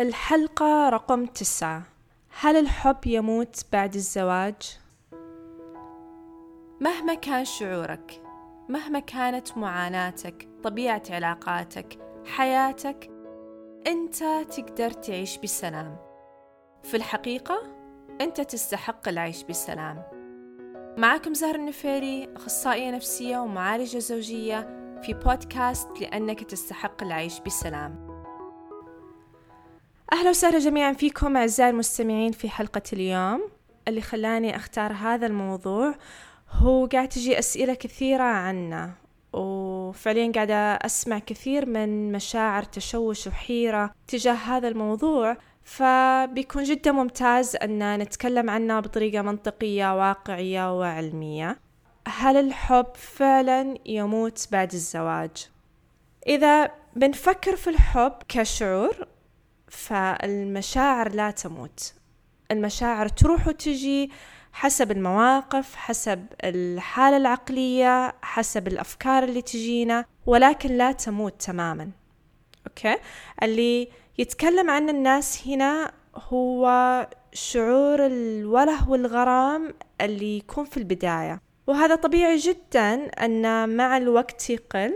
الحلقة رقم تسعة. هل الحب يموت بعد الزواج؟ مهما كان شعورك مهما كانت معاناتك طبيعة علاقاتك حياتك أنت تقدر تعيش بسلام. في الحقيقة أنت تستحق العيش بسلام. معكم زهر النفيري أخصائية نفسية ومعالجة زوجية في بودكاست لأنك تستحق العيش بسلام. أهلا وسهلا جميعا فيكم أعزائي المستمعين في حلقة اليوم. اللي خلاني أختار هذا الموضوع هو قاعد تجي أسئلة كثيرة عنه وفعليا قاعدة أسمع كثير من مشاعر تشوش وحيرة تجاه هذا الموضوع. فبيكون جدا ممتاز أن نتكلم عنه بطريقة منطقية واقعية وعلمية. هل الحب فعلا يموت بعد الزواج؟ إذا بنفكر في الحب كشعور فالمشاعر لا تموت. المشاعر تروح وتجي حسب المواقف حسب الحالة العقلية حسب الأفكار اللي تجينا ولكن لا تموت تماما. أوكي؟ اللي يتكلم عن الناس هنا هو شعور الوله والغرام اللي يكون في البداية. وهذا طبيعي جدا أن مع الوقت يقل.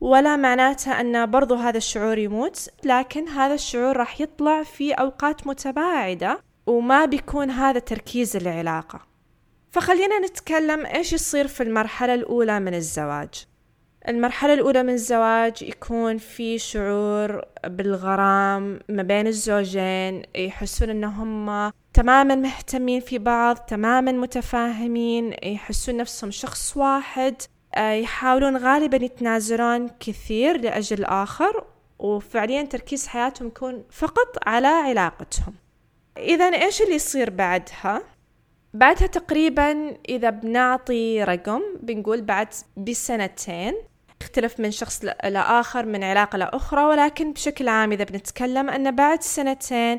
ولا معناتها أن برضو هذا الشعور يموت لكن هذا الشعور راح يطلع في أوقات متباعدة وما بيكون هذا تركيز العلاقة. فخلينا نتكلم إيش يصير في المرحلة الأولى من الزواج. المرحلة الأولى من الزواج يكون في شعور بالغرام ما بين الزوجين يحسون إنهم تماما مهتمين في بعض تماما متفاهمين يحسون نفسهم شخص واحد. يحاولون غالبا يتنازلون كثير لأجل الآخر وفعليا تركيز حياتهم يكون فقط على علاقتهم. إذا إيش اللي يصير بعدها؟ بعدها تقريبا إذا بنعطي رقم بنقول بعد بسنتين. يختلف من شخص لآخر من علاقة لأخرى ولكن بشكل عام إذا بنتكلم أن بعد سنتين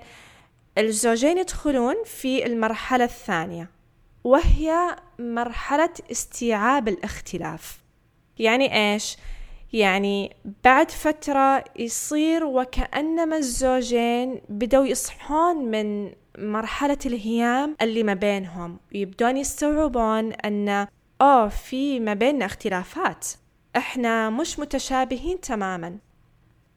الزوجين يدخلون في المرحلة الثانية. وهي مرحلة استيعاب الاختلاف. يعني إيش؟ يعني بعد فترة يصير وكأنما الزوجين بدوا يصحون من مرحلة الهيام اللي ما بينهم. يبدون يستوعبون أن أوه في ما بيننا اختلافات. إحنا مش متشابهين تماما.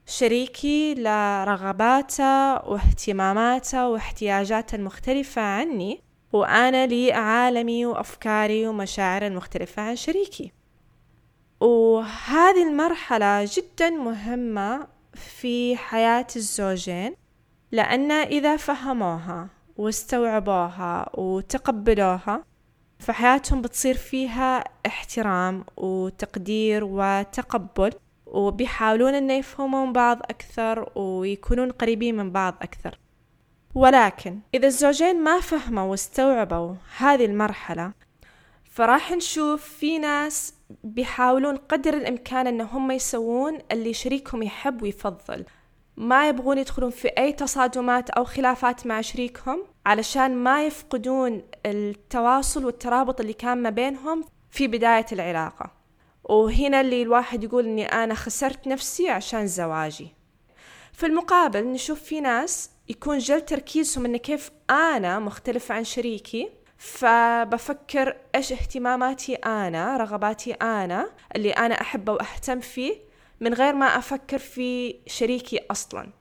شريكي لرغباته واهتماماته واحتياجاته المختلفة عني وأنا لي عالمي وأفكاري ومشاعر المختلفة عن شريكي. وهذه المرحلة جدا مهمة في حياة الزوجين لأن إذا فهموها واستوعبوها وتقبلوها فحياتهم بتصير فيها احترام وتقدير وتقبل وبيحاولون أن يفهمون بعض أكثر ويكونون قريبين من بعض أكثر. ولكن إذا الزوجين ما فهموا واستوعبوا هذه المرحلة فراح نشوف في ناس بيحاولون قدر الإمكان أن هم يسوون اللي شريكهم يحب ويفضل. ما يبغون يدخلون في أي تصادمات أو خلافات مع شريكهم علشان ما يفقدون التواصل والترابط اللي كان ما بينهم في بداية العلاقة. وهنا اللي الواحد يقول أني أنا خسرت نفسي عشان زواجي. في المقابل نشوف في ناس يكون جل تركيزهم انه كيف أنا مختلف عن شريكي فبفكر إيش اهتماماتي أنا رغباتي أنا اللي أنا أحبه وأهتم فيه من غير ما أفكر في شريكي أصلا.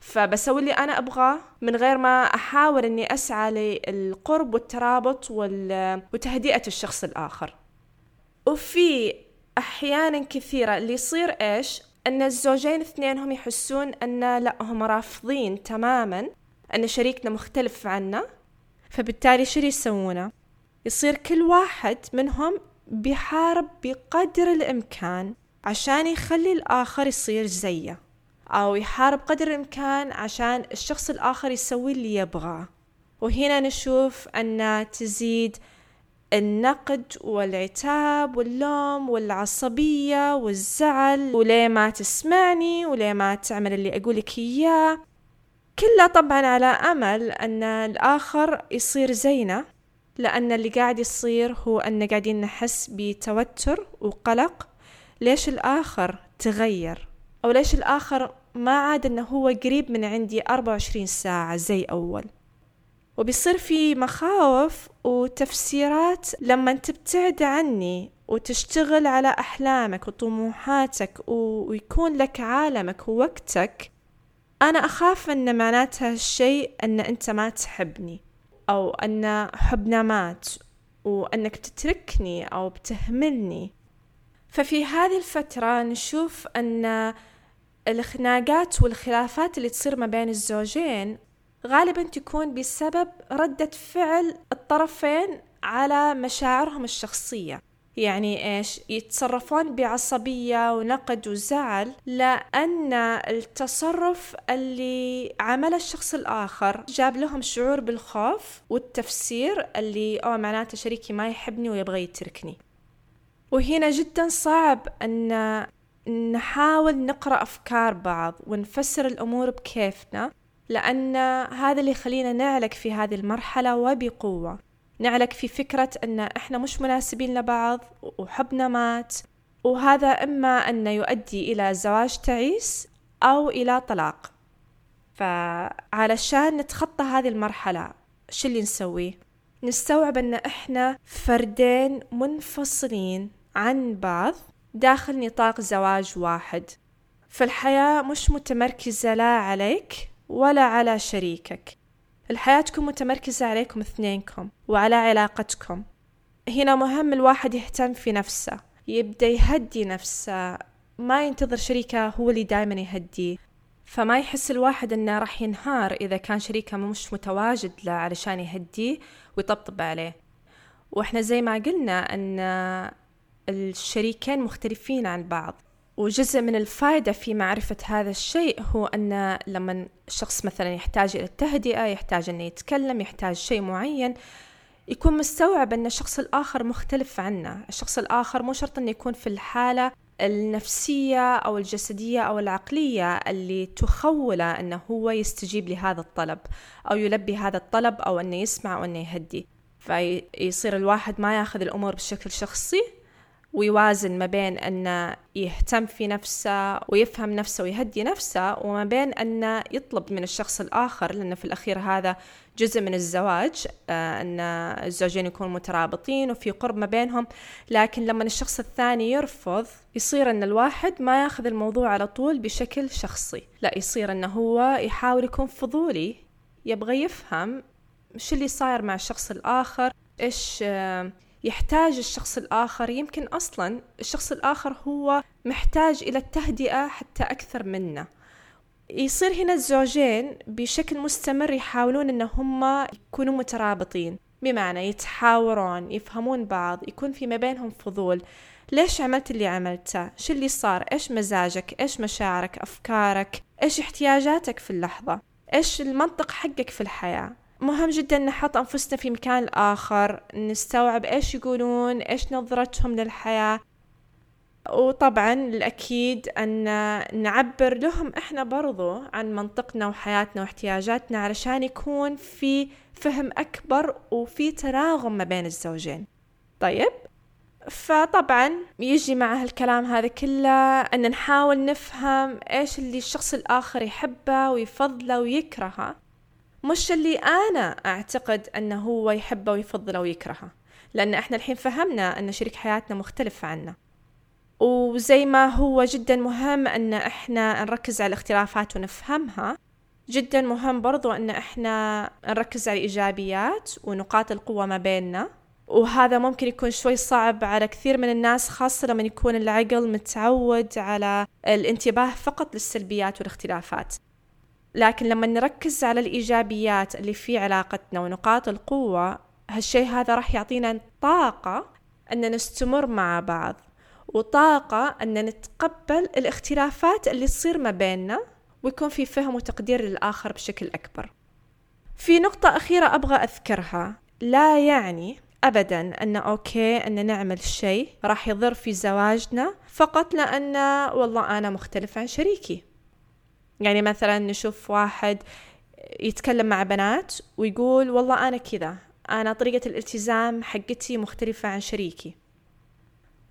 فبسوي اللي أنا أبغاه من غير ما أحاول إني أسعى للقرب والترابط وتهدئة الشخص الآخر. وفي أحيانا كثيرة اللي يصير إيش؟ أن الزوجين اثنينهم يحسون أن لا هم رافضين تماما أن شريكنا مختلف عنا. فبالتالي شو يسوونه؟ يصير كل واحد منهم بيحارب بقدر الإمكان عشان يخلي الآخر يصير زيه أو يحارب قدر الإمكان عشان الشخص الآخر يسوي اللي يبغاه. وهنا نشوف أن تزيد النقد والعتاب واللوم والعصبية والزعل وليه ما تسمعني وليه ما تعمل اللي أقولك إياه. كله طبعا على أمل أن الآخر يصير زينا لأن اللي قاعد يصير هو أن قاعدين نحس بتوتر وقلق. ليش الآخر تغير؟ أو ليش الآخر ما عاد إنه هو قريب من عندي 24 ساعة زي أول؟ وبيصير في مخاوف وتفسيرات لما تبتعد عني وتشتغل على أحلامك وطموحاتك ويكون لك عالمك ووقتك أنا أخاف أن معناتها الشيء أن أنت ما تحبني أو أن حبنا مات وأنك بتتركني أو بتهملني. ففي هذه الفترة نشوف أن الخناقات والخلافات اللي تصير ما بين الزوجين غالبا تكون بسبب ردة فعل الطرفين على مشاعرهم الشخصية. يعني إيش؟ يتصرفون بعصبية ونقد وزعل لأن التصرف اللي عمله الشخص الآخر جاب لهم شعور بالخوف والتفسير اللي أو معناته شريكي ما يحبني ويبغى يتركني. وهنا جدا صعب أن نحاول نقرأ أفكار بعض ونفسر الأمور بكيفنا. لأن هذا اللي يخلينا نعلق في هذه المرحلة وبقوة. نعلق في فكرة أن إحنا مش مناسبين لبعض وحبنا مات وهذا إما أن يؤدي إلى زواج تعيس أو إلى طلاق. فعلشان نتخطى هذه المرحلة شو اللي نسويه؟ نستوعب أن إحنا فردين منفصلين عن بعض داخل نطاق زواج واحد. فالحياة مش متمركزة لا عليك ولا على شريكك. الحياة تكون متمركزة عليكم اثنينكم وعلى علاقتكم. هنا مهم الواحد يهتم في نفسه يبدأ يهدي نفسه. ما ينتظر شريكه هو اللي دايما يهديه. فما يحس الواحد إنه راح ينهار إذا كان شريكه مش متواجد له علشان يهديه ويطبطب عليه. وإحنا زي ما قلنا إن الشريكين مختلفين عن بعض. وجزء من الفائدة في معرفة هذا الشيء هو أن لما الشخص مثلا يحتاج إلى التهدئة يحتاج أنه يتكلم يحتاج شيء معين يكون مستوعب أن الشخص الآخر مختلف عنه. الشخص الآخر مو شرط أنه يكون في الحالة النفسية أو الجسدية أو العقلية اللي تخوله أنه هو يستجيب لهذا الطلب أو يلبي هذا الطلب أو أنه يسمع أو أنه يهدي. فيصير الواحد ما ياخذ الأمور بشكل شخصي ويوازن ما بين أنه يهتم في نفسه ويفهم نفسه ويهدي نفسه وما بين أنه يطلب من الشخص الآخر لأنه في الأخير هذا جزء من الزواج آه، أن الزوجين يكونوا مترابطين وفي قرب ما بينهم. لكن لما الشخص الثاني يرفض يصير أن الواحد ما يأخذ الموضوع على طول بشكل شخصي. لا يصير أنه هو يحاول يكون فضولي يبغى يفهم شو اللي صاير مع الشخص الآخر إيش آه يحتاج الشخص الآخر يمكن أصلا الشخص الآخر هو محتاج إلى التهدئة حتى أكثر منا يصير هنا الزوجين بشكل مستمر يحاولون أن هم يكونوا مترابطين بمعنى يتحاورون يفهمون بعض يكون في ما بينهم فضول. ليش عملت اللي عملته؟ شو اللي صار؟ إيش مزاجك؟ إيش مشاعرك؟ أفكارك؟ إيش احتياجاتك في اللحظة؟ إيش المنطق حقك في الحياة؟ مهم جدا نحط أنفسنا في مكان الآخر نستوعب إيش يقولون إيش نظرتهم للحياة. وطبعا الأكيد أن نعبر لهم إحنا برضو عن منطقنا وحياتنا واحتياجاتنا علشان يكون في فهم أكبر وفي تناغم ما بين الزوجين. طيب؟ فطبعا يجي مع هالكلام هذا كله أن نحاول نفهم إيش اللي الشخص الآخر يحبه ويفضله ويكرهه. مش اللي أنا أعتقد أنه هو يحبه ويفضله ويكرهه لأن إحنا الحين فهمنا أن شريك حياتنا مختلف عنا. وزي ما هو جدا مهم أن إحنا نركز على الاختلافات ونفهمها جدا مهم برضو أن إحنا نركز على الإيجابيات ونقاط القوة ما بيننا. وهذا ممكن يكون شوي صعب على كثير من الناس خاصة لما يكون العقل متعود على الانتباه فقط للسلبيات والاختلافات. لكن لما نركز على الإيجابيات اللي في علاقتنا ونقاط القوة هالشيء هذا راح يعطينا طاقة أن نستمر مع بعض وطاقة أن نتقبل الاختلافات اللي تصير ما بيننا ويكون في فهم وتقدير للآخر بشكل أكبر. في نقطة أخيرة أبغى أذكرها. لا يعني أبدا أن أوكي أن نعمل شيء راح يضر في زواجنا فقط لأن والله أنا مختلف عن شريكي. يعني مثلا نشوف واحد يتكلم مع بنات ويقول والله أنا كذا أنا طريقة الالتزام حقتي مختلفة عن شريكي.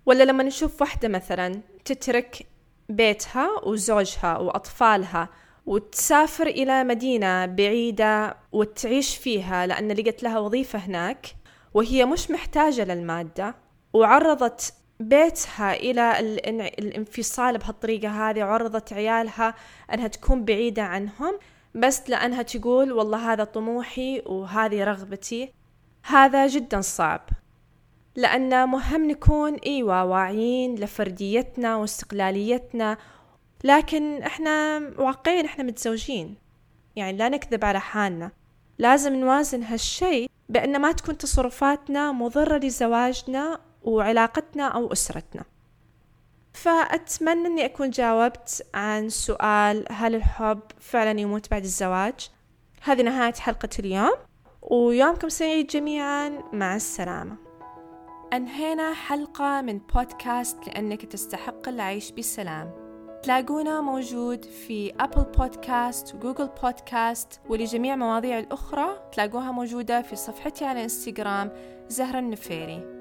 ولا لما نشوف واحدة مثلا تترك بيتها وزوجها وأطفالها وتسافر إلى مدينة بعيدة وتعيش فيها لأن لقت لها وظيفة هناك وهي مش محتاجة للمادة وعرضت بيتها إلى الانفصال بهالطريقة هذه وعرضت عيالها أنها تكون بعيدة عنهم بس لأنها تقول والله هذا طموحي وهذه رغبتي. هذا جدا صعب لأن مهم نكون إيوة واعيين لفرديتنا واستقلاليتنا لكن إحنا واقعين إحنا متزوجين. يعني لا نكذب على حالنا. لازم نوازن هالشي بأن ما تكون تصرفاتنا مضرة لزواجنا وعلاقتنا أو أسرتنا. فأتمنى أني أكون جاوبت عن سؤال هل الحب فعلا يموت بعد الزواج؟ هذه نهاية حلقة اليوم ويومكم سعيد جميعا. مع السلامة. أنهينا حلقة من بودكاست لأنك تستحق العيش بسلام. تلاقونا موجود في أبل بودكاست وجوجل بودكاست ولجميع مواضيع الأخرى. تلاقوها موجودة في صفحتي على إنستغرام زهرة النفيري.